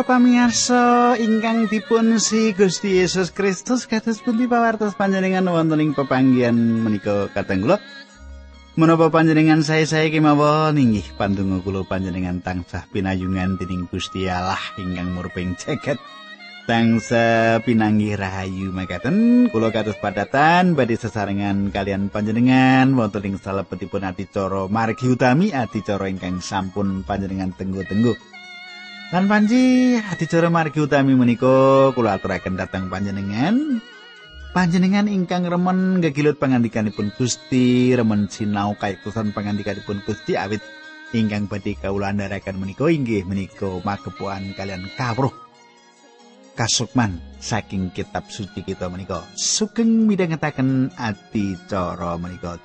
Para pamirsa ingkang dipun si Gusti Yesus Kristus kados pundi pawartos panjenengan wonten ing pepanggihan menika kateng kula. Menapa panjenengan saya-saya kemawon inggih pandonga kula panjenengan tansah pinayungan dening Gusti Allah ingkang murping jagat. Tangsa pinanggih rahayu makaten kula kados padatan badhe sesarengan kalian panjenengan wonten ing salebetipun adicara margi utami adicara ingkang sampun panjenengan tenggu-tenggu. Lan panji adicara margi utami menika kula aturaken dhateng panjenengan. Panjenengan ingkang remen gegilut pangandikanipun Gusti, remen sinau kaikusan pangandikanipun Gusti awit ingkang badhe kawula andharaken menika inggih menika magepokan kalian kawruh kasukman saking kitab suci kita menika. Sugeng midhangetaken adicara menika.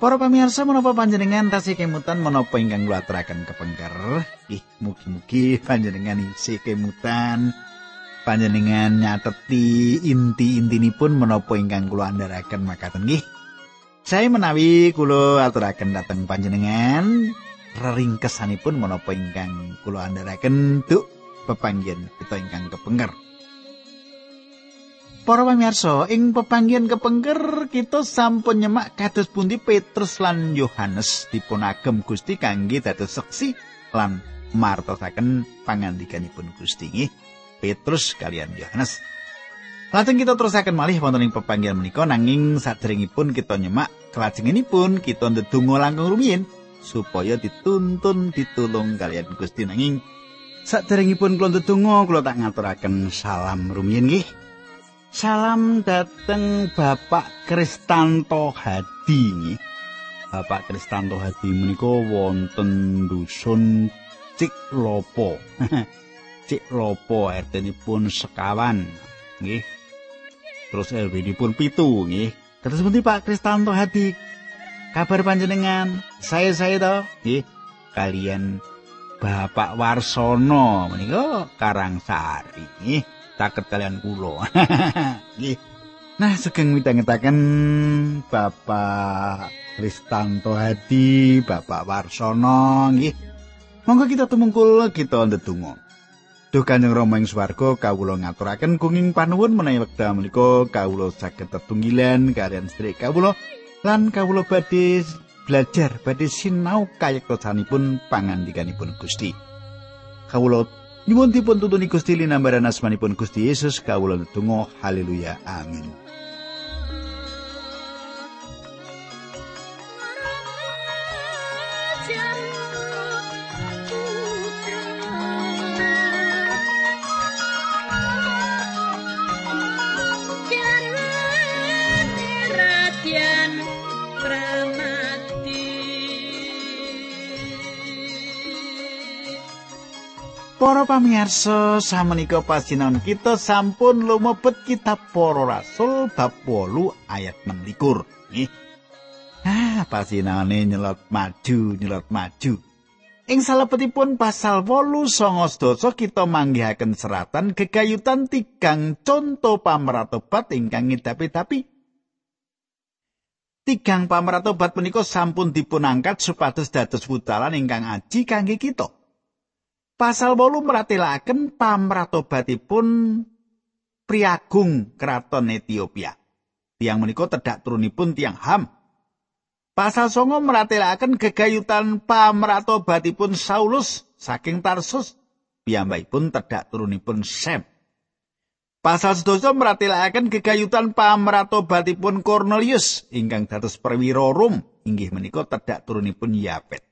Para pamirsa menapa panjenengan tasih kemutan menapa ingkang kula aturaken kepengker? Ih, mugi-mugi panjenengan isih kemutan. Panjenengan nyateti inti-intinipun menapa ingkang kula andharaken makaten nggih. Saya menawi kula aturaken dhateng panjenengan reringkesanipun menapa ingkang kula andharaken duk pepanggen kita ingkang kepengker. Para pamirsa, ing pepanggihan kepengker kita sampun nyemak kados pundi Petrus lan Yohanes dipunagem Gusti kangge dados seksi lan martosaken pangandikanipun Gusti nggih. Petrus kalian Yohanes. Lajeng kita terusaken malih wonten ing pepanggihan menika nanging sadèrèngipun kita nyemak kelajengenipun kita ndedonga langkung rumiyin supaya dituntun ditulung kalian Gusti nanging sadèrèngipun kula ndedonga kula tak ngaturaken salam rumiyin nggih. Salam dateng Bapak Kristanto Hadi. Bapak Kristanto Hadi menika wonten dusun Ciklopo. Ciklopo RT-nipun sekawan nggih. Terus LB-nipun pitu nggih. Terus pundi Pak Kristanto Hadi? Kabar panjenengan? Saya saya to nggih. Kalian Bapak Warsono menika Karangsari nggih. Caket kalian kula. Nggih. nah, sugeng midhangetaken Bapak Kristanto Hadi, Bapak Warsono nggih. Monggo kita tumungkul kita ndedonga. Duh Kanjeng Rama ing swarga kawula ngaturaken gunging panuwun menawi wekdal menika kawula saged tetunggilan kalian sedherek kawula lan kawula badhe belajar badhe sinau kayektosanipun pangandikanipun Gusti. Kawula Nyuwun dipun tuntuni Gusti linambaran asmanipun Gusti Yesus kawula netunggal haleluya amin Para pamirsa, samenika pasinaon kita sampun lumebet kitab Para Rasul bab 8 ayat 16. Nggih. Ah, pasinaone nyelot maju, nyelot maju. Ing salebetipun pasal 8 sanga sedasa kita manggihaken seratan gegayutan tigang conto pamratobat ingkang ngidapi-dapi. Tigang pamratobat menika sampun dipunangkat supados dados wutalan ingkang aji kangge kita. Pasal 8 meratelaken pamratobatipun priagung kraton Ethiopia. Tiang menika tedhak turunipun tiang Ham. Pasal 9 meratelaken gegayutan pamratobatipun Saulus saking Tarsus. Piyambakipun tedhak turunipun Sem. Pasal 11 meratelaken gegayutan pamratobatipun Cornelius ingkang dados perwira Rom inggih menika tedhak turunipun Yapet.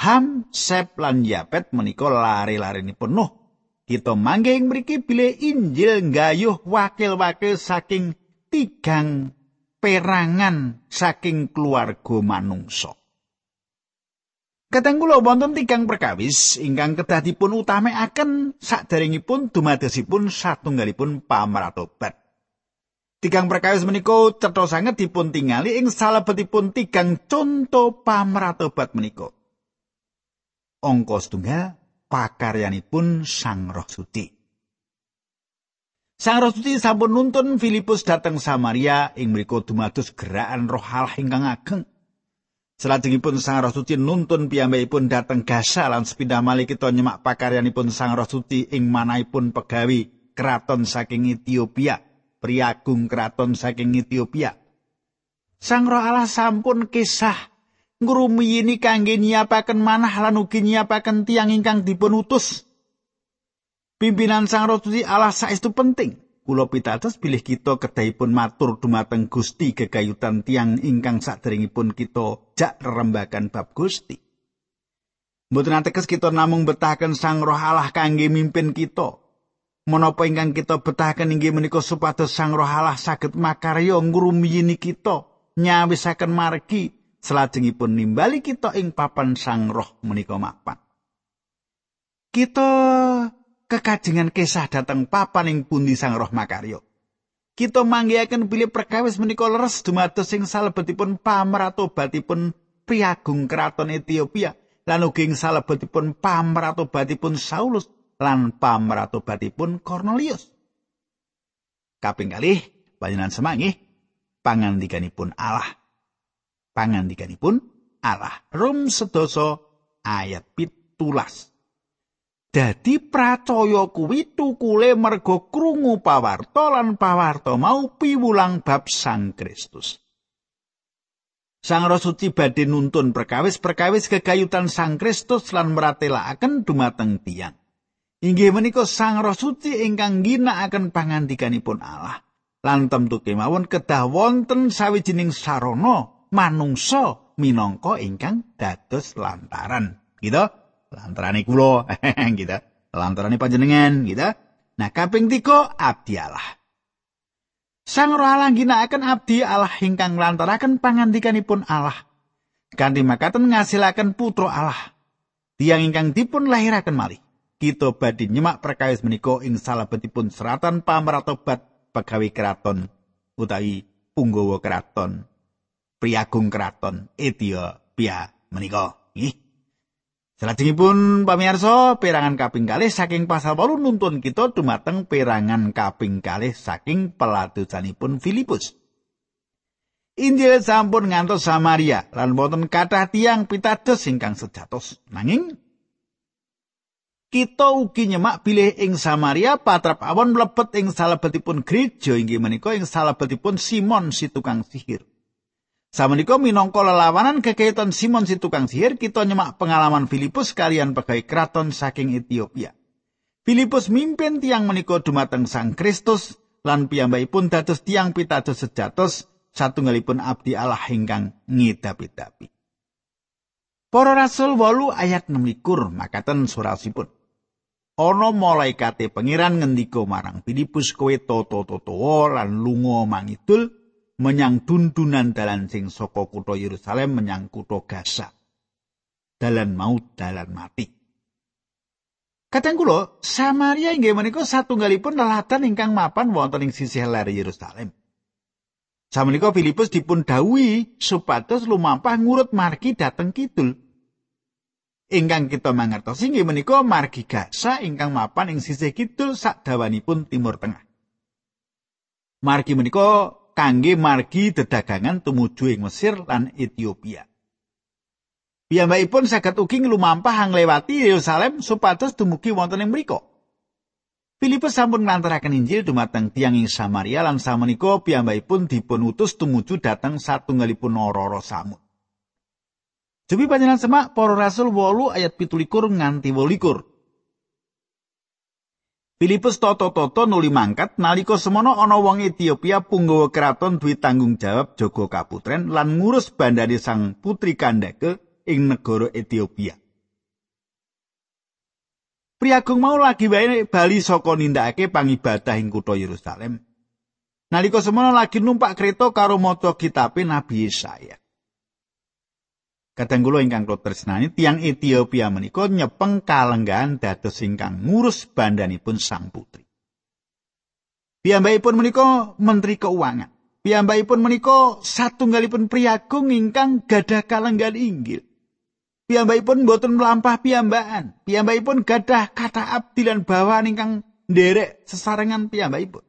Ham, Sep lan Yapet menika lari-larinipun Nuh. Kita mangke ing mriki bile Injil nggayuh wakil-wakil saking tigang perangan saking keluarga manungsa. Kadang kula wonten tigang perkawis ingkang kedah dipun utamekaken saderengipun dumadosipun satunggalipun pamratobat. Tigang perkawis menika cetha sanget dipun tingali ing salebetipun tigang conto pamratobat menika. Angka setunggal pakaryanipun Sang Roh Suci. Sang Roh Suci sampun nuntun Filipus dhateng Samaria ing mriku dumados gerakan Roh Allah ingkang ageng. Salajengipun Sang Roh Suci nuntun piyambakipun dhateng Gasa lan sepindah malih kita nyemak pakaryanipun Sang Roh Suci ing manahipun pegawi keraton saking Ethiopia. priagung kraton saking Ethiopia. Sang Roh Allah sampun kisah ngrumiyini kangge nyiapaken manah lan ugi nyiapaken tiang ingkang dipun utus. Pimpinan Sang Roh Suci Allah saestu penting. Kula pitados bilih kita kedahipun matur dumateng Gusti gegayutan tiang ingkang saderengipun kita jak rembakan bab Gusti. Mboten ateges kita namung betahaken Sang Roh Allah kangge mimpin kita, menapa ingkang kita betahaken inggih menika supados Sang Roh Allah saged makarya ngrumiyini kita nyawisaken margi salajengipun nimbali kita ing papan Sang Roh menika mapan. Kita kekajengan kisah dateng papan ing pundi Sang Roh makarya. Kita manggihaken bilih perkawis menika leres dumados ing salebetipun pamratobatipun priagung keraton Ethiopia lan ugi ing salebetipun pamratobatipun Saulus lan pamratobatipun Cornelius. Kaping kalih panjenengan semangih pangandikanipun Allah. Pangandikanipun Allah. Rum sedoso ayat pitulas. Dadi pracaya kuwi tukule merga krungu pawarta lan pawarta mau piwulang bab Sang Kristus. Sang Roh Suci badhe nuntun perkawis-perkawis kegayutan Sang Kristus lan meratelaken dumateng tiyang. Inggih menika Sang Roh Suci ingkang ginakaken pangandikanipun Allah. Lan temtu kemawon kedah wonten sawijining sarana manungsa minangka ingkang dados lantaran. Gitu? Lantarane kula, gitu. Lantarane panjenengan, gitu. Nah, kaping tiga abdi Allah. Sang Roh Allah ginakaken abdi Allah ingkang lantaraken pangandikanipun Allah. Kanthi makaten ngasilaken putra Allah. Tiang ingkang dipun lahiraken malih. kita badhe nyemak perkawis menika ing salebetipun seratan pamratobat pegawe keraton utawi punggawa keraton priagung keraton Ethiopia menika nggih Salajengipun pamirsa perangan kaping kalih saking pasal 8 nuntun kita dumateng perangan kaping kalih saking peladosanipun Filipus. Injil sampun ngantos Samaria lan wonten kathah tiang pitados ingkang sejatos. Nanging kita ugi nyemak bilih ing Samaria patrap awon mlebet ing salebetipun gereja inggih menika ing salebetipun Simon si tukang sihir. Samenika minangka lelawanan kekaitan Simon si tukang sihir kita nyemak pengalaman Filipus kalian pegawai keraton saking Ethiopia. Filipus mimpin tiang menika dumateng Sang Kristus lan piyambakipun dados tiang pitados sejatos satunggalipun abdi Allah ingkang ngidapi-dapi. Para rasul 8 ayat 6 makaten surasipun. ana malaikate pangeran ngendika marang Filipus kowe toto-toto lan lunga mangidul menyang dundunan dalan sing saka kutha Yerusalem menyang kutha Gaza. Dalan maut dalan mati. Kadang kula Samaria inggih menika satunggalipun lelatan ingkang mapan wonten ing sisih ler Yerusalem. Samenika Filipus dipun dawuhi supados lumampah ngurut margi dateng kidul. ingkang kita mangertos inggih menika margi Gaza ingkang mapan ing sisih kidul sadawanipun Timur Tengah. Margi menika kangge margi dedagangan tumuju ing Mesir lan Ethiopia. Piyambakipun saged ugi nglumampah nglewati Yerusalem supados dumugi wonten ing mriku. Filipus sampun nglantaraken Injil dumateng tiyang ing Samaria lan samenika piyambakipun dipun utus tumuju dhateng satunggalipun ora-ora samud. Jepi panjenengan semak para rasul 8 ayat 17 nganti 28. Filipus toto-toto nuli mangkat nalika semono ana wong Ethiopia punggawa keraton duwe tanggung jawab jaga kaputren lan ngurus bandane sang putri Kandake ing negara Ethiopia. Priagung mau lagi wae bali saka nindakake pangibadah ing kutha Yerusalem. Nalika semono lagi numpak kereta karo maca kitabe Nabi Yesaya. Kadang kula ingkang kula tresnani tiang Ethiopia menika nyepeng kalenggahan dados ingkang ngurus bandanipun sang putri. Piyambakipun menika menteri keuangan. Piyambakipun menika satunggalipun priagung ingkang gadah kalenggan inggil. Piyambakipun boten melampah piyambakan. Piyambakipun gadah kata abdi lan bawahan ingkang nderek sesarengan piyambakipun.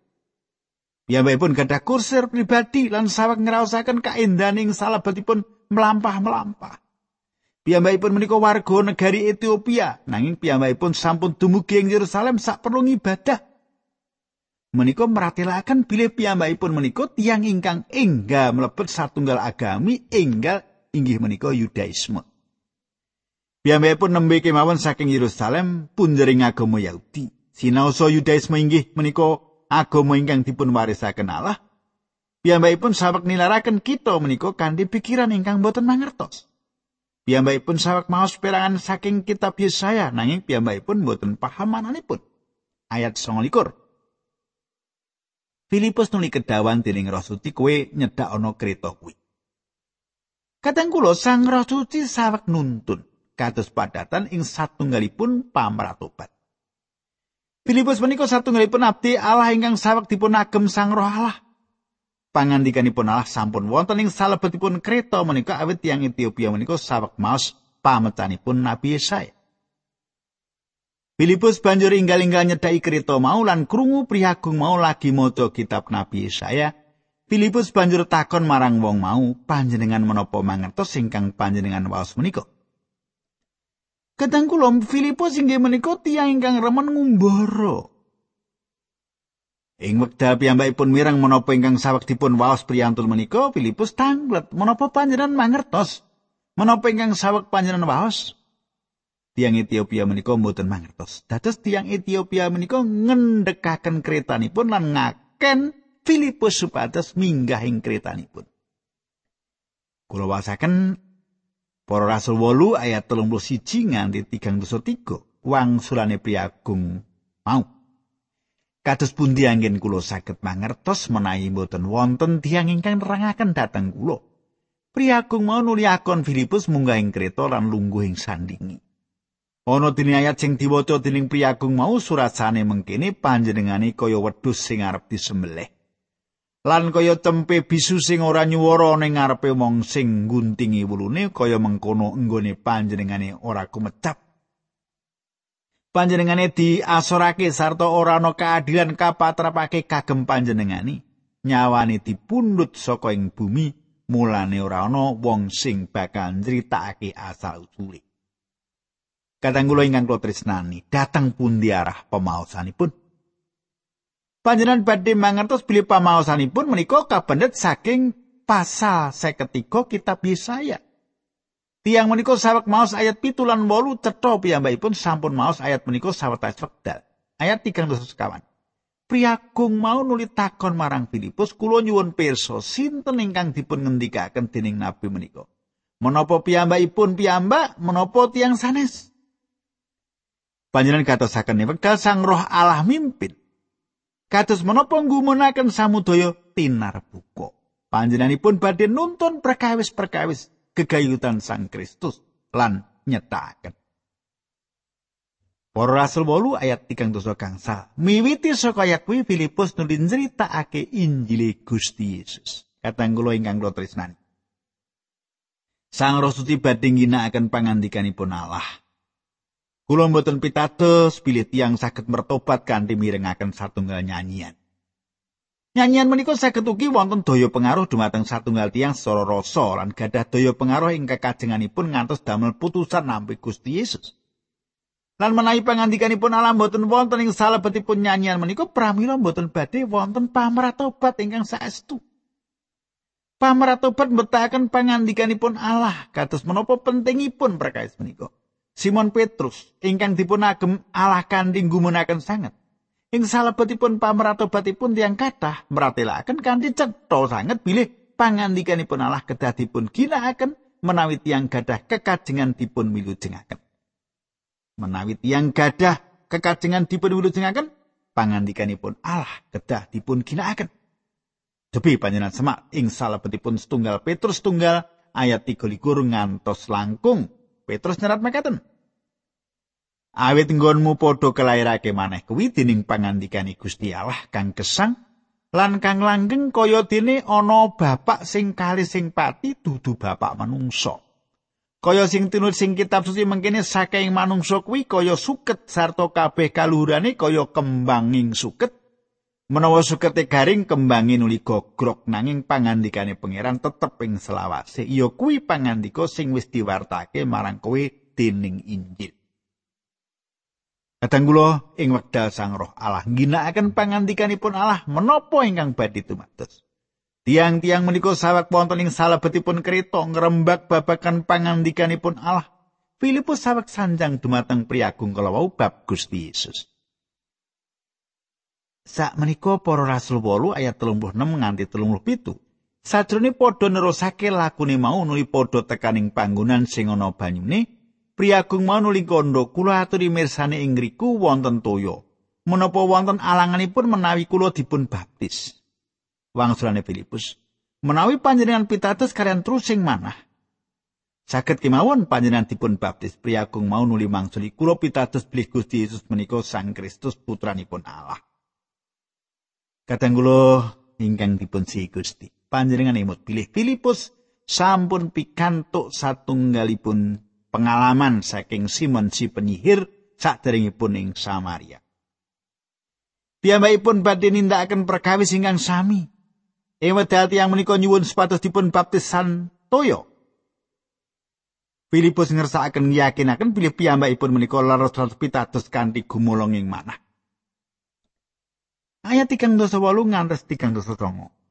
Piyambakipun gadah kursir pribadi lan saweg ngraosaken kaendaning salebetipun melampah-melampah. Piyambakipun menika warga negari Ethiopia, nanging piyambakipun sampun dumugi ing Yerusalem sak perlu ngibadah menika meratelaken bilih piyambakipun menika tiyang ingkang enggal mlebet satunggal agami enggal inggih menika Yudaisme. Piyambakipun nembe kemawon saking Yerusalem punjering agama Yahudi. Sinaosa Yudaisme inggih menika agama ingkang dipun warisaken Allah. Piyambakipun sawek nilaraken kita menika kanthi pikiran ingkang boten mangertos. Piyambakipun sawek maos perangan saking kitab Yesaya nanging piyambakipun boten paham mananipun. Ayat 29. Filipus nuli kedawan dening Roh Suci kowe nyedak ana kreta kuwi. Kadang kula Sang Roh Suci sawek nuntun kados padatan ing satunggalipun pamratobat. Filipus menika satunggalipun abdi Allah ingkang sawek dipun agem Sang Roh Allah. Pangandikanipun Allah sampun wonten ing salebetipun kreta menika awit tiyang Ethiopia menika sawek maos pamecanipun Nabi Yesaya. Filipus banjur inggal-inggal nyedai kereta mau lan krungu prihagung mau lagi maca kitab Nabi Yesaya. Filipus banjur takon marang wong mau, panjenengan menapa mangertos ingkang panjenengan waos menika? Kadang kula Filipus inggih menika tiyang ingkang remen ngumbara. Ing wekdal piyambakipun mirang menapa ingkang dipun waos priyantul menika, Filipus tanglet menapa panjenengan mangertos? Menapa ingkang saweg panjenengan waos? tiang Ethiopia menika mboten mangertos. Dados tiang Ethiopia menika ngendhekaken kretanipun lan ngaken Filipus supados minggah ing kretanipun. Kula wasaken para rasul 8 ayat 31 nganti 33 wangsulane priagung mau. Kados pundi anggen kula saged mangertos menawi mboten wonten tiang ingkang nerangaken dhateng kula. Priagung mau nuliakon Filipus munggah ing kreta lan lungguh ing sandingi. Ana dene ayat sing diwaca dening priyagung mau surasane mengkene panjenengane kaya wedhus sing arep disembelih. Lan kaya tempe bisu sing ora nyuwara ning ngarepe wong sing guntingi wulune kaya mengkono enggone panjenengane ora kumecap. Panjenengane diasorake sarta ora ana keadilan kapatrapake kagem panjenengane. Nyawane dipundhut saka ing bumi mulane ora ana wong sing bakal nyritakake asal usule. Kadang kula ingkang kula tresnani, dateng pundi arah pemaosanipun? Panjenengan badhe mangertos bilih pamaosanipun menika kabandet saking pasal 53 kitab Yesaya. Tiang menika sawek maos ayat pitu lan wolu cetha piyambakipun sampun maos ayat menika sawetawis wekdal. Ayat 3 sekawan. Priagung mau nuli takon marang Filipus kula nyuwun pirsa sinten ingkang dipun ngendikaken dening nabi menika. Menapa piyambakipun piyambak menapa tiang sanes? Panjenengan katosaken wekdal Sang Roh Allah mimpin. Kados menapa ngumunaken samudaya tinar buka. Panjenenganipun badhe nuntun perkawis-perkawis gegayutan Sang Kristus lan nyetaken. Para Rasul 8 ayat 3 dosa kangsa. Miwiti saka ayat kuwi Filipus nulis nyritakake Injil Gusti Yesus. Katang kula ingkang kula tresnani. Sang Roh Suci badhe ngginakaken pangandikanipun Allah. Kula mboten pitados bilih tiang saged mertobat kanthi mirengaken satunggal nyanyian. Nyanyian menika saged ugi wonten daya pengaruh dumateng satunggal tiang secara rasa lan gadah daya pengaruh ing kekajenganipun ngantos damel putusan nampi Gusti Yesus. Lan menawi pangandikanipun alam mboten wonten ing salebetipun nyanyian menika pramila mboten badhe wonten pamratobat ingkang saestu. Pamratobat mbetahaken pangandikanipun Allah kados menapa pentingipun perkawis menika. Simon Petrus ingkang dipun agem Allah kanthi gumunaken sanget. Ing salebetipun pamratobatipun tiang kathah meratelaken kanthi cetha sanget bilih pangandikanipun Allah kedah dipun ginakaken menawi tiang gadah kekajengan dipun milujengaken. Menawi tiang gadah kekajengan dipun milujengaken pangandikanipun Allah kedah dipun ginakaken. Debi panjenengan semak ing salebetipun setunggal Petrus tunggal ayat 3 ngantos langkung Petrus nyerat mekaten. Awit nggonmu padha kelairake maneh kuwi dening pangandikane Gusti Allah kang kesang lan kang langgeng kaya dene ana bapak sing kali sing pati dudu bapak manungsa kaya sing tinut sing kitab suci mengkene saking manungsa kuwi kaya suket sarta kabeh kaluhurane kaya kembanging suket Menawa sukete garing kembangi nuli gogrok nanging pangandikane pangeran tetep ing selawase. Ya kuwi pangandika sing wis diwartake marang kowe dening Injil. Kadang kula ing wekdal Sang Roh Allah ngginakaken pangandikanipun Allah menapa ingkang badhe tumados. Tiang-tiang menika sawek wonten ing salebetipun kereta ngrembak babakan pangandikanipun Allah. Filipus sawek sanjang dumateng priagung kala wau bab Gusti Yesus. sak menika para rasul 8 ayat 36 nganti 37 sajrone padha nerusake lakune mau nuli padha tekaning panggonan sing ana banyune priagung mau nuli kandha kula aturi mirsani ing ngriku wonten toya menapa wonten alanganipun menawi kula dipun baptis wangsulane Filipus menawi panjenengan pitados kalian terus sing manah Saged kemawon panjenengan dipun baptis priagung mau nuli mangsuli kula pitados bilih Gusti Yesus menika Sang Kristus putranipun Allah. Kadang kula ingkang dipun si Gusti. Panjenengan imut pilih Filipus sampun pikantuk satunggalipun pengalaman saking Simon si penyihir saderengipun ing Samaria. Piyambakipun badhe nindakaken perkawis ingkang sami. Ing wedal tiyang menika nyuwun supados dipun baptisan toyo. Filipus ngersakaken yakinaken bilih piyambakipun menika laros pitados kanthi gumulong ing manah. Ayat 38 ngantos 39.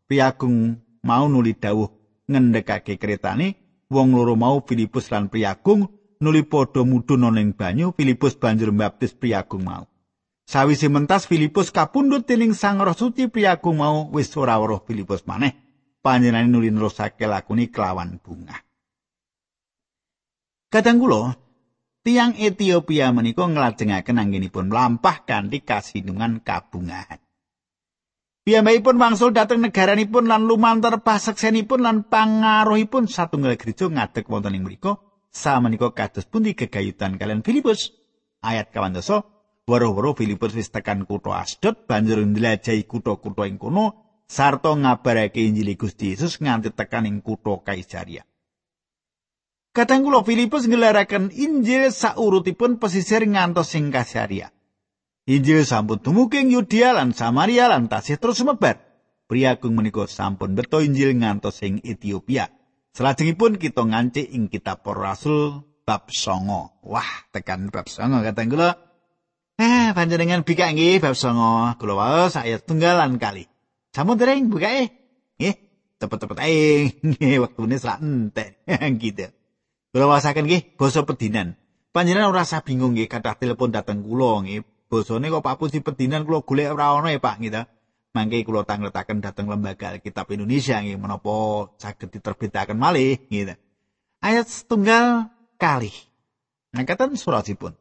Priagung mau nuli dawuh ngendhekake kretane, wong loro mau Filipus lan Priagung nuli padha mudhun ning banyu, Filipus banjur mbaptis Priagung mau. Sawise mentas Filipus kapundhut dening Sang Roh Suci Priagung mau wis ora weruh Filipus maneh. Panjenengane nuli nerusake lakune kelawan bunga. Kadang kula tiang Ethiopia menika nglajengaken anggenipun mlampah kanthi kasinungan kabungahan. Piyambakipun wangsul dhateng negaranipun lan lumantar paseksenipun lan pangaruhipun satunggal gereja ngadeg wonten ing mriku. Samenika kados pundi gegayutan kalian Filipus? Ayat kawan doso, weruh-weruh Filipus wis tekan kutha Asdod banjur ndelajahi kutha-kutha ing kono sarta ngabarake Injil Gusti Yesus nganti tekan ing kutha Kaisaria. Kadang kula Filipus ngelaraken Injil saurutipun pesisir ngantos ing Kaisaria. Injil sampun tumungking Yudea lan Samaria lan tasih terus sumebar. Priagung menika sampun beto Injil ngantos ing Ethiopia. Salajengipun kita ngancik ing kitab Para Rasul bab songo. Wah, tekan bab songo kata kula. Eh, panjenengan bikak nggih bab songo. Kula waos ayat tunggalan kali. Sampun dereng buka eh. Nggih, cepet-cepet ae. Nggih, wektune sak entek. gitu. Kula wasaken nggih basa pedinan. Panjenengan ora usah bingung nggih kathah telepon dateng kula nggih basane kok Pak Puji pedinan kula golek ora ana ya Pak gitu. Mangke kula tangletaken dhateng lembaga Alkitab Indonesia nggih menapa saged diterbitaken malih gitu. Ayat setunggal kali. Nangkatan suratipun.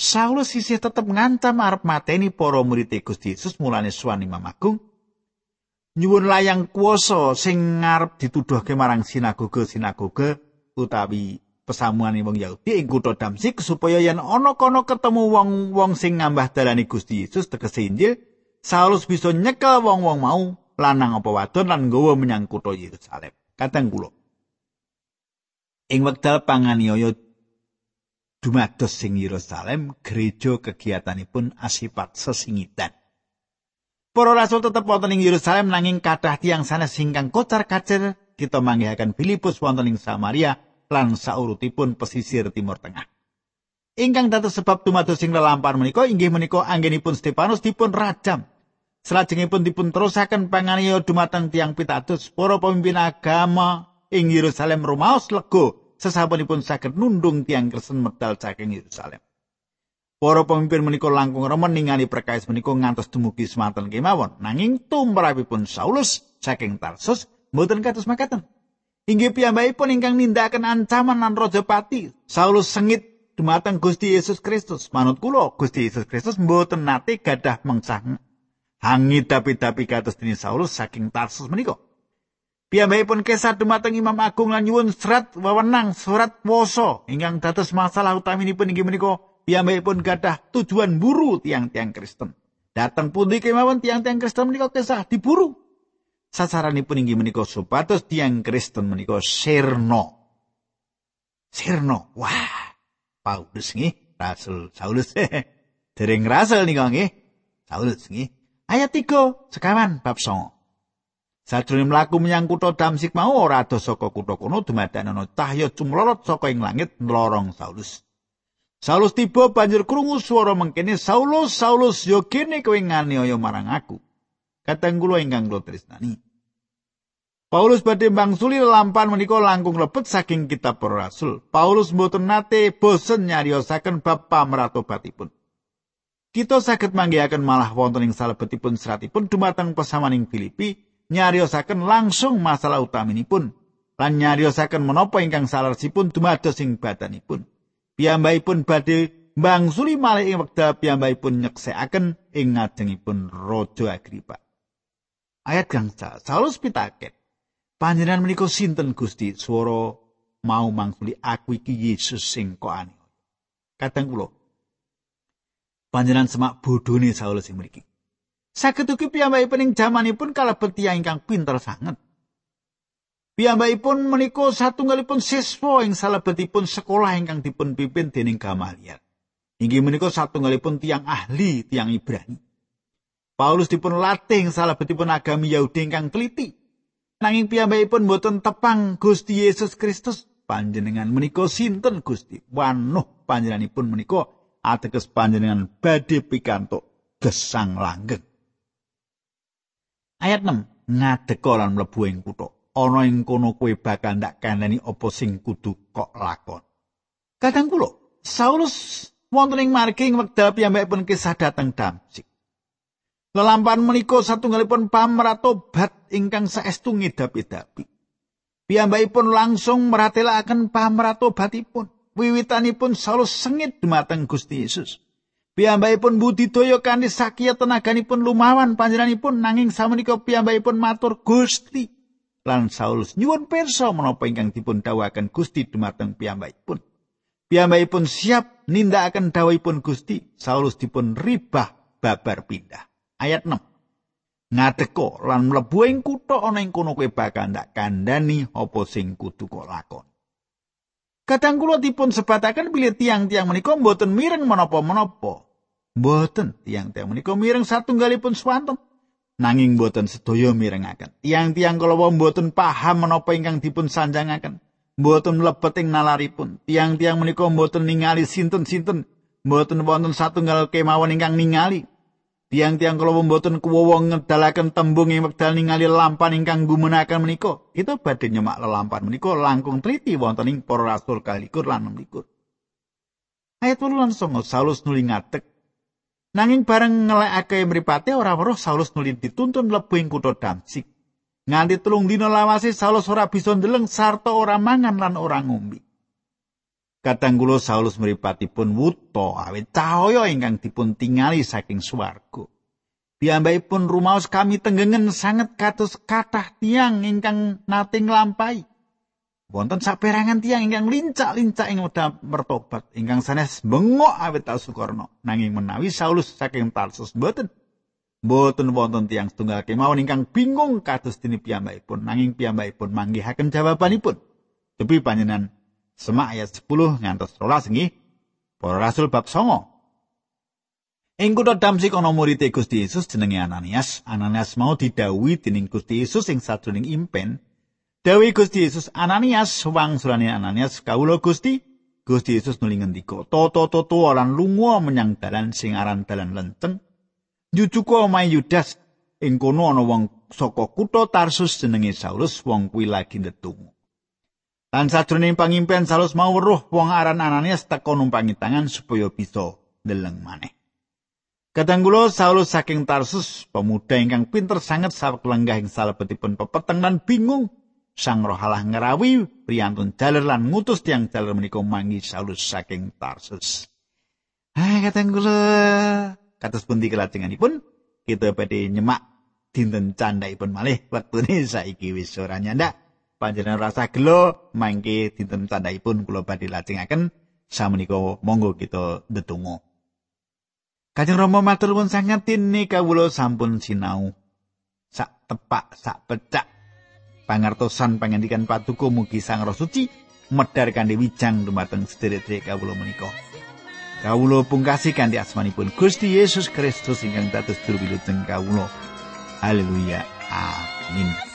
Saulus sisih tetep ngancam arep mateni para murid Gusti Yesus mulane suwan Imam Agung. Nyuwun layang kuasa sing ngarep dituduhke marang sinagoga-sinagoga utawi pesamuan wong Yahudi ing kutha Damsik supaya yen ana kono ketemu wong-wong sing ngambah dalane Gusti Yesus tegese Injil, Saulus bisa nyekel wong-wong mau lanang apa wadon lan nggawa menyang kutha Yerusalem. Kadang kula. Ing wekdal panganiaya dumados sing Yerusalem, gereja kegiatanipun asipat sesingitan. Para rasul tetep wonten ing Yerusalem nanging kathah tiyang sanes singkang kocar kacir kita manggihaken Filipus wonten ing Samaria lan saurutipun pesisir timur tengah. Ingkang dados sebab dumados sing lelampar menika inggih menika anggenipun Stefanus dipun rajam. Salajengipun dipun terusaken panganiaya dumateng tiang pitados para pemimpin agama ing Yerusalem rumaos lego sesapunipun saged nundung tiang Kristen medal saking Yerusalem. Para pemimpin menika langkung remen ningali perkais menika ngantos dumugi semanten kemawon. Nanging tumrapipun Saulus saking Tarsus mboten kados makaten. Inggih piyambakipun ingkang nindakaken ancaman lan raja pati. Saulus sengit dumateng Gusti Yesus Kristus. Manut kula, Gusti Yesus Kristus mboten nate gadah mengsah hangi tapi-tapi kados dene Saulus saking Tarsus menika. Piyambakipun kesat dumateng Imam Agung lan nyuwun serat wewenang surat poso ingkang dados masalah utaminipun inggih menika piyambakipun gadah tujuan buru tiang-tiang Kristen. Dateng pundi kemawon tiang-tiang Kristen menika kesah diburu. Sasaranipun inggih menika supados tiang Kristen menika sirna. Sirna. Wah. Paulus nggih, Rasul Saulus. Dereng Rasul nika nggih. Saulus nggih. Ayat 3 sekawan bab 9. Sajroning mlaku menyang kutha Damsik mau ora ada saka kutha kono dumadaan ana cahya cumlorot saka ing langit nlorong Saulus. Saulus tiba banjur krungu swara mengkene Saulus Saulus yo kene kowe nganiaya marang aku. Kateng kula ingkang kula tresnani. Paulus badhe bangsuli lampan menika langkung lebet saking kitab para rasul. Paulus mboten nate bosen nyariosaken bab pamratobatipun. Kita saged manggihaken malah wonten ing salebetipun seratipun dumateng pesamaning Filipi nyariosaken langsung masalah utaminipun lan nyariosaken menapa ingkang saleresipun dumados ing badanipun. Piyambakipun badhe bangsuli malih ing wekdal piyambakipun nyeksekaken ing ngajengipun Raja Agripa. Ayat gangsa, Saulus pitaket. Panjenengan menika sinten Gusti? Swara mau mangsuli aku iki Yesus sing kok ane. Kadang kula panjenengan semak bodhone Saulus sing mriki. Saged ugi piyambakipun ing jamanipun kalebet tiyang ingkang pinter sanget. Piyambakipun menika satunggalipun siswa ing salebetipun sekolah ingkang dipun pimpin dening Gamaliel. Inggih menika satunggalipun tiang ahli tiang Ibrani. Paulus dipun latih salebetipun agami Yahudi ingkang teliti. Nanging piyambakipun boten tepang Gusti Yesus Kristus. Panjenengan menika sinten Gusti? Wanuh panjenenganipun menika ateges panjenengan badhe pikantuk gesang langgeng. Ayat 6. Ngadeka lan mlebu ing kutha. Ana ing kono kowe bakal ndak kaneni apa sing kudu kok lakon. Kadang kula Saulus wonten ing margi ing wekdal piyambakipun kisah dateng Damsik. Lelampan menika satunggalipun pamratobat ingkang saestu ngidapi-dapi. Piyambakipun langsung meratelaken pamratobatipun. Wiwitanipun salus sengit dumateng Gusti Yesus. Piyambakipun budidaya kanthi sakiya tenaganipun lumawan panjenenganipun nanging samenika piyambakipun matur Gusti lan Saulus nyuwun pirsa menapa ingkang dipun dawuhaken Gusti dumateng piyambakipun. Piyambakipun siap nindakaken dawuhipun Gusti. Saulus dipun ribah babar pindah. Ayat 6. Ngadeko lan mlebu ing kutha ana ing kono kowe bakal ndak kandhani apa sing kudu kok lakon. Kadang kula dipun sebataken bilih tiang-tiang menika mboten mireng menapa-menapa. Mboten tiang-tiang menika mireng satunggalipun swanten. Nanging mboten sedaya mirengaken. Tiang-tiang kala mboten paham menapa ingkang dipun sanjangaken. Mboten mlebet ing nalaripun. Tiang-tiang menika mboten ningali sinten-sinten. Mboten wonten satunggal kemawon ingkang ningali. Tiang-tiang kala mboten kuwowo ngedalaken tembung ing wekdal ningali lampan ingkang gumenaken menika, itu badhe nyemak lelampan menika langkung triti wonten ing para rasul kalikur lan melikur. Ayat 8 lan Saulus nuli ngatek. Nanging bareng ngelekake mripate ora weruh Saulus nuli dituntun mlebu ing kutha Damsik. Nganti telung dina lawase Saulus ora bisa ndeleng sarta ora mangan lan ora ngombe. Kadang kula Saulus mripatipun wuta awit cahaya ingkang dipun tingali saking swarga. Piyambakipun rumaos kami tenggengen sanget kados kathah tiang ingkang nate nglampahi. Wonten saperangan tiang ingkang lincak-lincak ing wedha mertobat ingkang sanes bengok awit ta sukarna. Nanging menawi Saulus saking Tarsus mboten Mboten wonten tiang setunggal kemawon ingkang bingung kados dene piyambakipun nanging piyambakipun manggihaken jawabanipun. Depi panjenengan Semak ayat 10 ngantos 12 nggih. Para Rasul bab 9. Ing kutha Damsik ana murid Gusti Yesus jenenge Ananias. Ananias mau didhawuhi dening Gusti Yesus ing sajroning impen. Dawi Gusti Yesus Ananias wangsulane Ananias kawula Gusti Gusti Yesus nuli ngendika, "Toto-toto lan lunga menyang dalan sing aran dalan lenceng. Jujuku omahe Yudas ing kono ana wong saka kutha Tarsus jenenge Saulus, wong kuwi lagi ndedonga." Lan sajroning pangimpen salus mau weruh wong aran Ananias teka numpangi tangan supaya bisa ndeleng maneh. Kadang kula Saulus saking Tarsus, pemuda ingkang pinter sanget sawek lenggah ing salebetipun pepeteng lan bingung. Sang roh Allah ngerawi priyantun jaler lan ngutus tiang jaler menika mangi Saulus saking Tarsus. Hai kadang kula kados pundi kelajenganipun kita badhe nyemak dinten candhaipun malih wektune saiki wis ora nyandak. Panjenengan rasa gelo mangke dinten tandhaipun kula badhe lajengaken Samenika monggo kita ndedonga. Kanjeng Rama matur nuwun sanget tini kawula sampun sinau. Sak tepak sak pecak pangertosan pangandikan patuko mugi Sang Roh Suci medhar kanthi wijang dumateng sedherek kawula menika. Kawula pungkasi kanthi asmanipun Gusti Yesus Kristus ingkang dados juru wilujeng kawula. Haleluya. Amin.